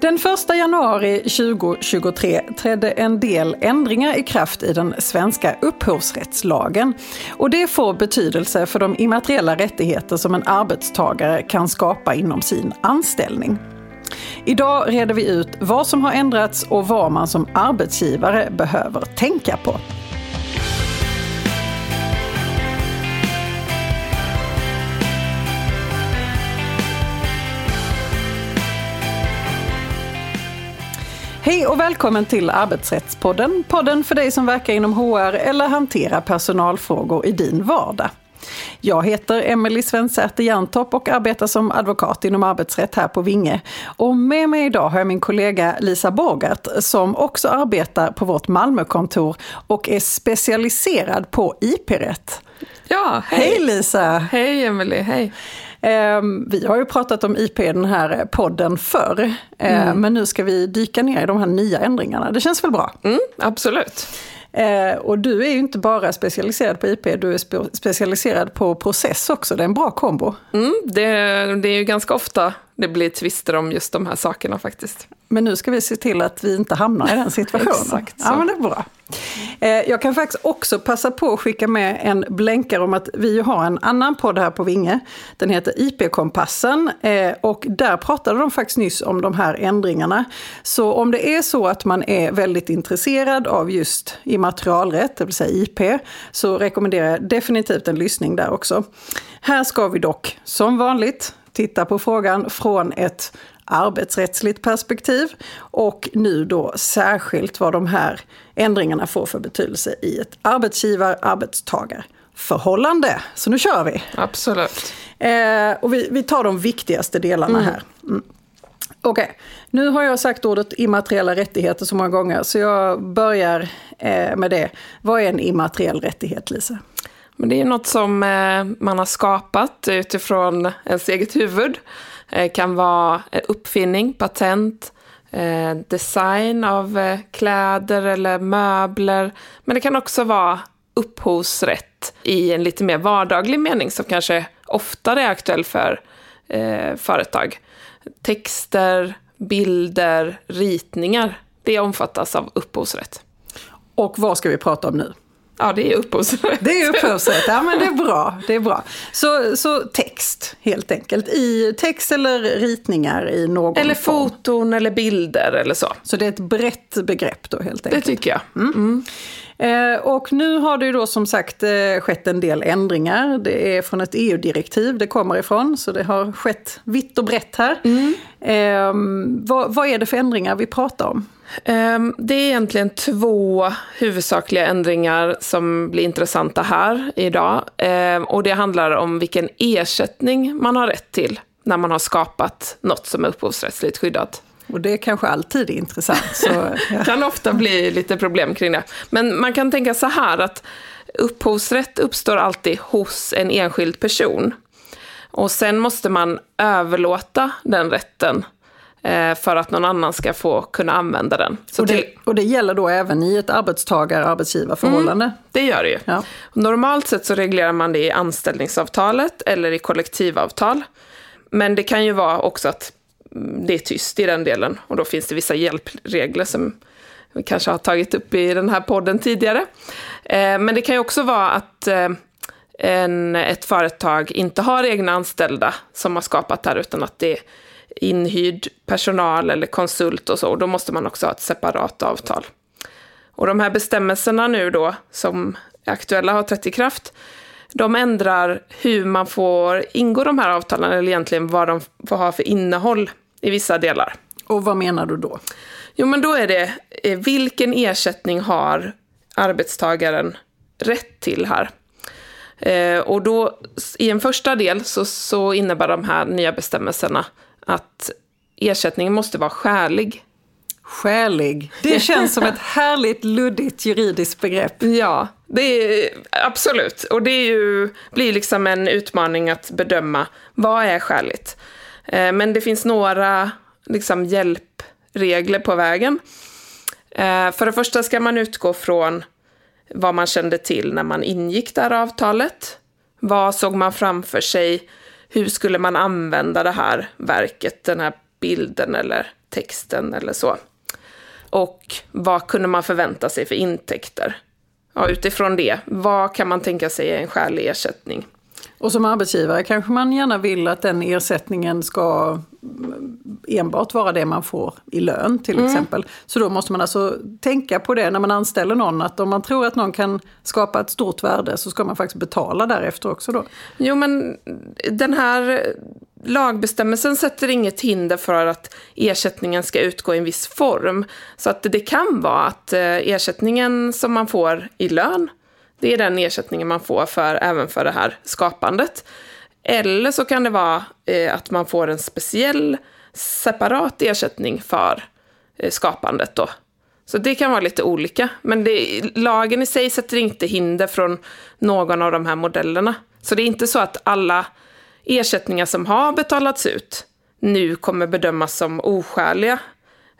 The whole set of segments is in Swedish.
Den 1 januari 2023 trädde en del ändringar i kraft i den svenska upphovsrättslagen. Och det får betydelse för de immateriella rättigheter som en arbetstagare kan skapa inom sin anställning. Idag reder vi ut vad som har ändrats och vad man som arbetsgivare behöver tänka på. Hej och välkommen till Arbetsrättspodden. Podden för dig som verkar inom HR eller hanterar personalfrågor i din vardag. Jag heter Emelie Svensäter Jerntorp och arbetar som advokat inom arbetsrätt här på Vinge. Och med mig idag har jag min kollega Lisa Bogart som också arbetar på vårt Malmökontor och är specialiserad på IP-rätt. Ja, hej. hej Lisa! Hej Emelie, hej! Ehm, vi har ju pratat om IP i den här podden förr, ehm, mm. men nu ska vi dyka ner i de här nya ändringarna. Det känns väl bra? Mm, absolut. Ehm, och du är ju inte bara specialiserad på IP, du är specialiserad på process också. Det är en bra kombo. Mm, det, det är ju ganska ofta det blir tvister om just de här sakerna faktiskt. Men nu ska vi se till att vi inte hamnar i den situationen. Exakt så. Ja, men det är bra. Eh, jag kan faktiskt också passa på att skicka med en blänkare om att vi har en annan podd här på Vinge. Den heter IP-kompassen eh, och där pratade de faktiskt nyss om de här ändringarna. Så om det är så att man är väldigt intresserad av just immaterialrätt, det vill säga IP, så rekommenderar jag definitivt en lyssning där också. Här ska vi dock, som vanligt, titta på frågan från ett arbetsrättsligt perspektiv och nu då särskilt vad de här ändringarna får för betydelse i ett arbetsgivar-arbetstagarförhållande. Så nu kör vi! Absolut. Eh, och vi, vi tar de viktigaste delarna mm. här. Mm. Okej, okay. nu har jag sagt ordet immateriella rättigheter så många gånger så jag börjar eh, med det. Vad är en immateriell rättighet, Lisa? Men det är något som eh, man har skapat utifrån ens eget huvud. Det kan vara eh, uppfinning, patent, design av kläder eller möbler. Men det kan också vara upphovsrätt i en lite mer vardaglig mening som kanske oftare är aktuell för företag. Texter, bilder, ritningar, det omfattas av upphovsrätt. Och vad ska vi prata om nu? Ja, det är upphovsrätt. Det är upphovsrätt, ja men det är bra. Det är bra. Så, så text helt enkelt, i text eller ritningar i någon Eller form. foton eller bilder eller så. Så det är ett brett begrepp då helt enkelt? Det tycker jag. Mm. Mm. Eh, och nu har det ju då som sagt eh, skett en del ändringar. Det är från ett EU-direktiv det kommer ifrån, så det har skett vitt och brett här. Mm. Eh, vad, vad är det för ändringar vi pratar om? Ehm, det är egentligen två huvudsakliga ändringar som blir intressanta här idag. Ehm, och det handlar om vilken ersättning man har rätt till när man har skapat något som är upphovsrättsligt skyddat. Och det är kanske alltid intressant. Så, ja. kan ofta bli lite problem kring det. Men man kan tänka så här att upphovsrätt uppstår alltid hos en enskild person. Och sen måste man överlåta den rätten Eh, för att någon annan ska få kunna använda den. Och det, och, det, gäller då även i ett arbetstagar-arbetsgivarförhållande? Mm, det gör det ju. Ja. Normalt sett så reglerar man det i anställningsavtalet eller i kollektivavtal. Men det kan ju vara också att Mm, det är tyst i den delen och då finns det vissa hjälpregler som vi kanske har tagit upp i den här podden tidigare. Eh, men det kan ju också vara att eh, en, ett företag inte har egna anställda som har skapat det här utan att det är inhyrd personal eller konsult och så, Och då måste man också ha ett separat avtal. Och de här bestämmelserna nu då, som är aktuella, har trätt i kraft, de ändrar hur man får ingå de här avtalen, eller egentligen vad de får ha för innehåll i vissa delar. Och vad menar du då? Jo, men då är det eh, vilken ersättning har arbetstagaren rätt till här? Eh, och då, i en första del så, så innebär de här nya bestämmelserna att ersättningen måste vara skälig. Skälig. Det känns som ett härligt luddigt juridiskt begrepp. Ja, det är absolut. Och det är ju, blir liksom en utmaning att bedöma vad är skäligt. Eh, men det finns några liksom, hjälpregler på vägen. Eh, för det första ska man utgå från vad man kände till när man ingick det här avtalet. Vad såg man framför sig hur skulle man använda det här verket, den här bilden eller texten eller så. Och vad kunde man förvänta sig för intäkter? Ja, utifrån det, vad kan man tänka sig är en skälig ersättning? Och som arbetsgivare kanske man gärna vill att den ersättningen ska enbart vara det man får i lön till mm. exempel. Så då måste man alltså tänka på det när man anställer någon, att om man tror att någon kan skapa ett stort värde så ska man faktiskt betala därefter också då. Jo men den här lagbestämmelsen sätter inget hinder för att ersättningen ska utgå i en viss form. Så att det kan vara att eh, ersättningen som man får i lön, det är den ersättningen man får för, även för det här skapandet. Eller så kan det vara eh, att man får en speciell separat ersättning för eh, skapandet då. Så det kan vara lite olika. Men det, lagen i sig sätter inte hinder från någon av de här modellerna. Så det är inte så att alla ersättningar som har betalats ut nu kommer bedömas som oskäliga.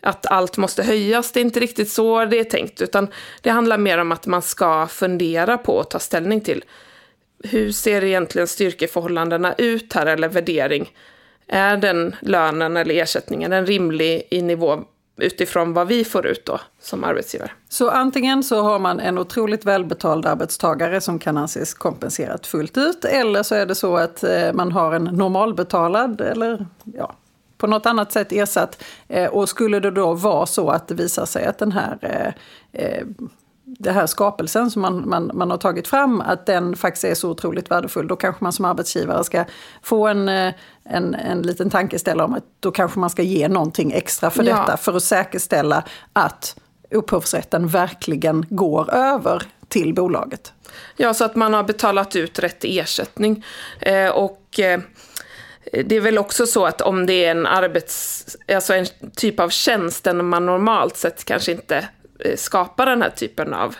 Att allt måste höjas, det är inte riktigt så det är tänkt. Utan det handlar mer om att man ska fundera på och ta ställning till hur ser egentligen styrkeförhållandena ut här, eller värdering? Är den lönen eller ersättningen en rimlig i nivå utifrån vad vi får ut då som arbetsgivare? Så antingen så har man en otroligt välbetald arbetstagare som kan anses kompenserat fullt ut, eller så är det så att eh, man har en normalbetalad eller ja, på något annat sätt ersatt. Eh, och skulle det då vara så att det visar sig att den här eh, det här skapelsen som man, man, man har tagit fram, att den faktiskt är så otroligt värdefull. Då kanske man som arbetsgivare ska få en, eh, en, en liten tankeställare om att då kanske man ska ge någonting extra för ja. detta för att säkerställa att upphovsrätten verkligen går över till bolaget. Ja, så att man har betalat ut rätt ersättning. Eh, och eh, det är väl också så att om det är en arbets, alltså en typ av tjänst där man normalt sett kanske inte Eh, skapa den här typen av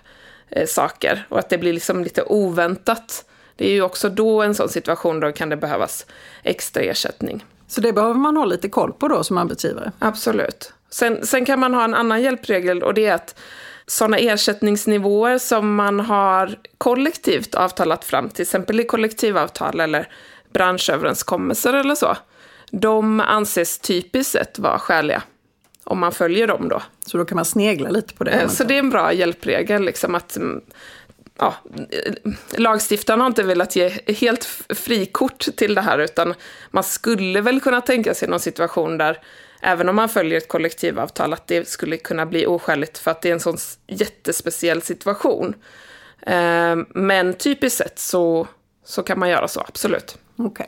eh, saker och att det blir liksom lite oväntat. Det är ju också då en sån situation då kan det behövas extra ersättning. Så det behöver man ha lite koll på då som arbetsgivare? Absolut. Sen, sen kan man ha en annan hjälpregel och det är att sådana ersättningsnivåer som man har kollektivt avtalat fram, till exempel i kollektivavtal eller branschöverenskommelser eller så, de anses typiskt sett vara skäliga om man följer dem då. Så då kan man snegla lite på det? Eh, så det är en bra hjälpregel, liksom att mm, ja, lagstiftaren har inte velat ge helt frikort till det här, utan man skulle väl kunna tänka sig någon situation där, även om man följer ett kollektivavtal, att det skulle kunna bli oskäligt för att det är en sån jättespeciell situation. Eh, men typiskt sett så, så kan man göra så, absolut. Okay.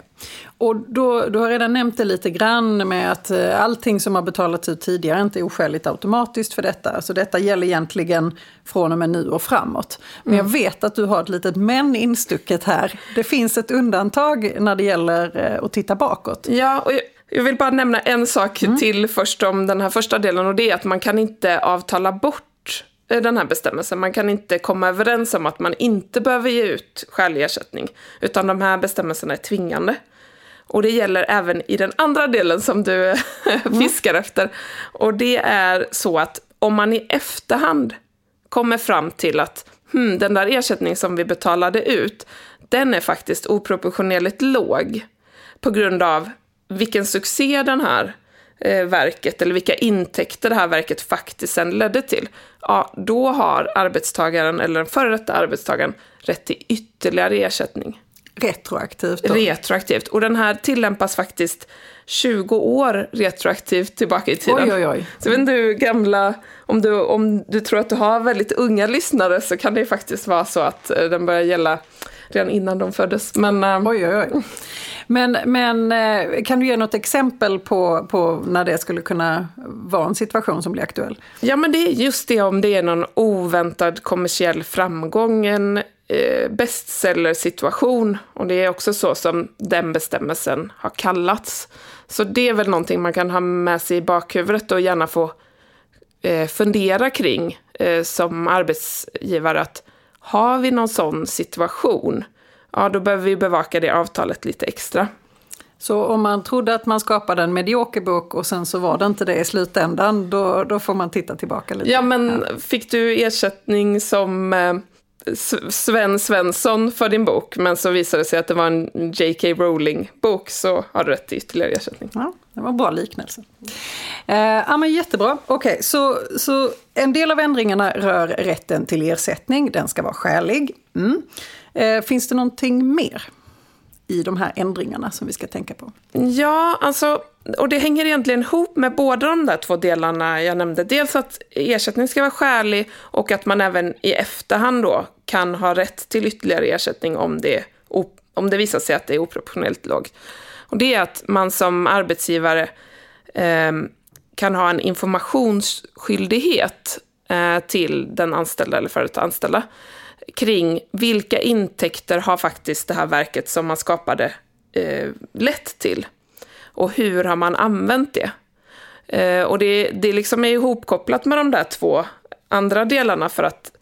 Och då, du har redan nämnt det lite grann med att eh, allting som har betalats ut tidigare inte är oskäligt automatiskt för detta. Så detta gäller egentligen från och med nu och framåt. Men mm. jag vet att du har ett litet men instucket här. Det finns ett undantag när det gäller eh, att titta bakåt. Ja, och jag vill bara nämna en sak mm. till först om den här första delen och det är att man kan inte avtala bort den här bestämmelsen. Man kan inte komma överens om att man inte behöver ge ut skälig ersättning, utan de här bestämmelserna är tvingande. Och det gäller även i den andra delen som du mm. fiskar efter. Och det är så att om man i efterhand kommer fram till att hmm, den där ersättningen som vi betalade ut, den är faktiskt oproportionerligt låg på grund av vilken succé den här eh, verket eller vilka intäkter det här verket faktiskt sen ledde till, ja, då har arbetstagaren eller den före detta arbetstagaren rätt till ytterligare ersättning. Retroaktivt? Då. Retroaktivt. Och den här tillämpas faktiskt 20 år retroaktivt tillbaka i tiden. Oj, oj, oj. Så jag vet inte hur gamla, om du, om du tror att du har väldigt unga lyssnare så kan det faktiskt vara så att eh, den börjar gälla redan innan de föddes. Men, äh, oj, oj, oj. Men, men eh, kan du ge något exempel på, på när det skulle kunna vara en situation som blir aktuell? Ja, men det är just det om det är någon oväntad kommersiell framgång, en eh, bestseller-situation. Och det är också så som den bestämmelsen har kallats. Så det är väl någonting man kan ha med sig i bakhuvudet och gärna få eh, fundera kring eh, som arbetsgivare. att Har vi någon sån situation? ja då behöver vi bevaka det avtalet lite extra. Så om man trodde att man skapade en medioker bok och sen så var det inte det i slutändan, då, då får man titta tillbaka lite. Ja, men fick du ersättning som eh, Sven Svensson för din bok, men så visade det sig att det var en J.K. Rowling-bok, så har du rätt till ytterligare ersättning. Ja, det var en bra liknelse. Eh, ja, men jättebra. Okej, okay, så, så en del av ändringarna rör rätten till ersättning. Den ska vara skälig. Mm. Eh, finns det någonting mer i de här ändringarna som vi ska tänka på? Ja, alltså, och det hänger egentligen ihop med båda de där två delarna jag nämnde. Dels att ersättning ska vara skälig och att man även i efterhand då kan ha rätt till ytterligare ersättning om det, om det visar sig att det är oproportionellt lågt. Och det är att man som arbetsgivare eh, kan ha en informationsskyldighet eh, till den anställda eller företaganställda kring vilka intäkter har faktiskt det här verket som man skapade eh, lett till? Och hur har man använt det? Eh, och det, det liksom är ihopkopplat med de där två andra delarna för att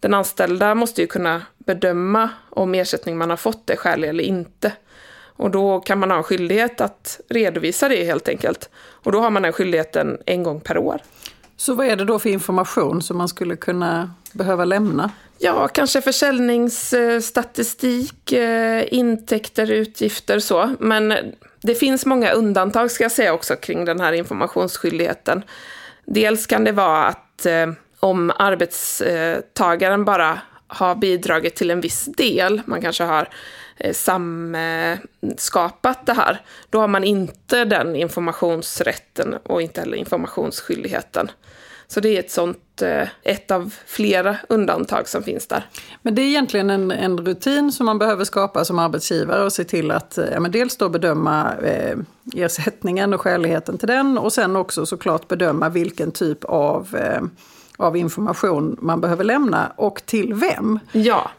den anställda måste ju kunna bedöma om ersättning man har fått är skälig eller inte. Och då kan man ha en skyldighet att redovisa det helt enkelt. Och då har man den skyldigheten en gång per år. Så vad är det då för information som man skulle kunna behöva lämna? Ja, kanske försäljningsstatistik, eh, intäkter, utgifter så. Men det finns många undantag ska jag säga också kring den här informationsskyldigheten. Dels kan det vara att eh, om arbetstagaren bara har bidragit till en viss del, man kanske har samskapat det här, då har man inte den informationsrätten och inte heller informationsskyldigheten. Så det är ett sånt, eh, ett av flera undantag som finns där. Men det är egentligen en, en rutin som man behöver skapa som arbetsgivare och se till att eh, ja, men dels då bedöma eh, ersättningen och skäligheten till den och sen också såklart bedöma vilken typ av, eh, av information man behöver lämna och till vem. Ja.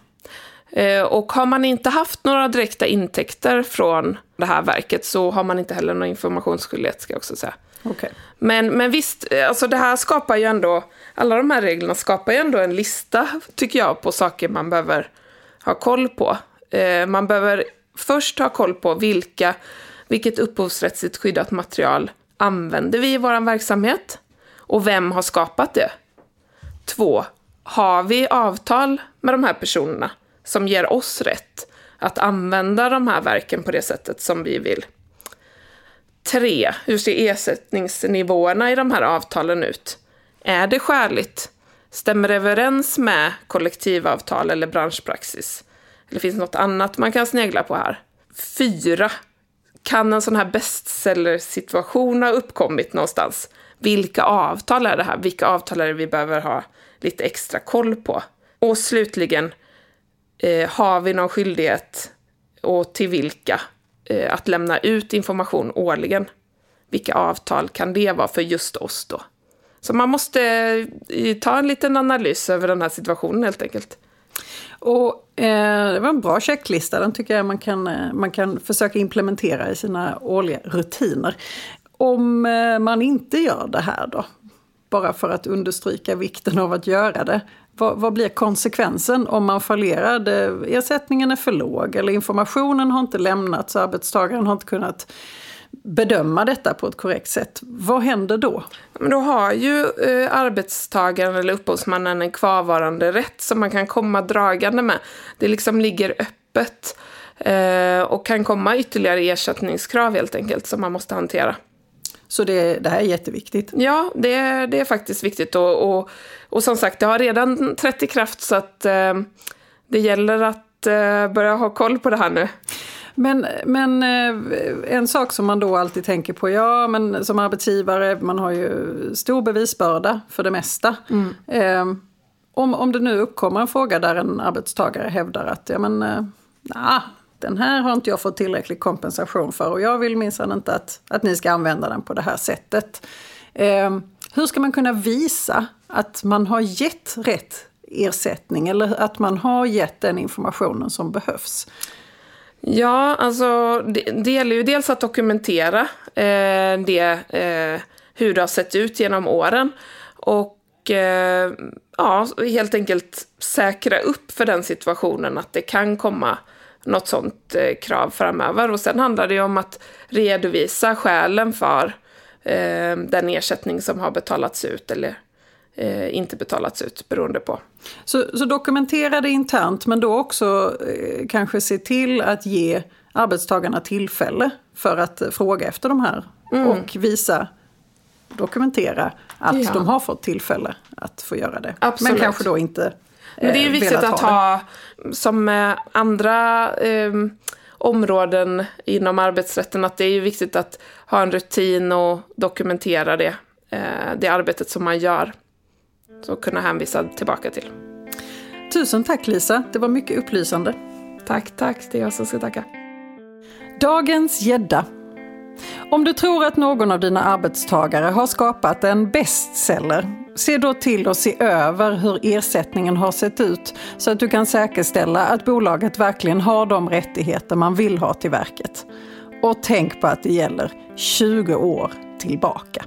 Eh, och har man inte haft några direkta intäkter från det här verket så har man inte heller någon informationsskyldighet ska jag också säga. Okay. Men, men visst, alltså det här skapar ju ändå, alla de här reglerna skapar ju ändå en lista, tycker jag, på saker man behöver ha koll på. Eh, man behöver först ha koll på vilka, vilket upphovsrättsligt skyddat material använder vi i vår verksamhet? Och vem har skapat det? Två, har vi avtal med de här personerna som ger oss rätt att använda de här verken på det sättet som vi vill? Tre, hur ser ersättningsnivåerna i de här avtalen ut? Är det skäligt? Stämmer det överens med kollektivavtal eller branschpraxis? Eller finns det något annat man kan snegla på här? Fyra, kan en sån här bestseller-situation ha uppkommit någonstans? Vilka avtal är det här? Vilka avtal är det vi behöver ha lite extra koll på? Och slutligen, eh, har vi någon skyldighet och till vilka Eh, att lämna ut information årligen. Vilka avtal kan det vara för just oss då? Så man måste eh, ta en liten analys över den här situationen helt enkelt. Och, eh, det var en bra checklista, den tycker jag man kan, eh, man kan försöka implementera i sina årliga rutiner. Om eh, man inte gör det här då, bara för att understryka vikten av att göra det, vad, vad, blir konsekvensen om man fallerar? Ersättningen är för låg eller informationen har inte lämnats, arbetstagaren har inte kunnat bedöma detta på ett korrekt sätt. Vad händer då? Men då har ju eh, arbetstagaren eller upphovsmannen en kvarvarande rätt som man kan komma dragande med. Det liksom ligger öppet eh, och kan komma ytterligare ersättningskrav helt enkelt som man måste hantera. Så det, det här är jätteviktigt. Ja, det, det är faktiskt viktigt. Och, och, och som sagt, det har redan trätt i kraft så att eh, det gäller att eh, börja ha koll på det här nu. Men, men eh, en sak som man då alltid tänker på, ja men som arbetsgivare, man har ju stor bevisbörda för det mesta. Mm. Eh, om, om det nu uppkommer en fråga där en arbetstagare hävdar att ja, men, eh, nah, den här har inte jag fått tillräcklig kompensation för och jag vill minsann inte att, att ni ska använda den på det här sättet. Eh, hur ska man kunna visa att man har gett rätt ersättning eller att man har gett den informationen som behövs? Ja, alltså det, det gäller ju dels att dokumentera eh, det, eh, hur det har sett ut genom åren och eh, ja, helt enkelt säkra upp för den situationen att det kan komma något sånt eh, krav framöver. Och sen handlar det om att redovisa skälen för eh, den ersättning som har betalats ut eller eh, inte betalats ut beroende på. Så, så dokumentera det internt men då också eh, kanske se till att ge arbetstagarna tillfälle för att fråga efter de här mm. och visa, dokumentera att ja. de har fått tillfälle att få göra det. Absolut. Men kanske då inte Men det är eh, viktigt att ha, som med andra eh, områden inom arbetsrätten, att det är viktigt att ha en rutin och dokumentera det, eh, det arbetet som man gör. Så kunna hänvisa tillbaka till. Tusen tack Lisa, det var mycket upplysande. Tack, tack, det är jag som ska tacka. Dagens gädda. Om du tror att någon av dina arbetstagare har skapat en bestseller, se då till att se över hur ersättningen har sett ut så att du kan säkerställa att bolaget verkligen har de rättigheter man vill ha till verket. Och tänk på att det gäller 20 år tillbaka.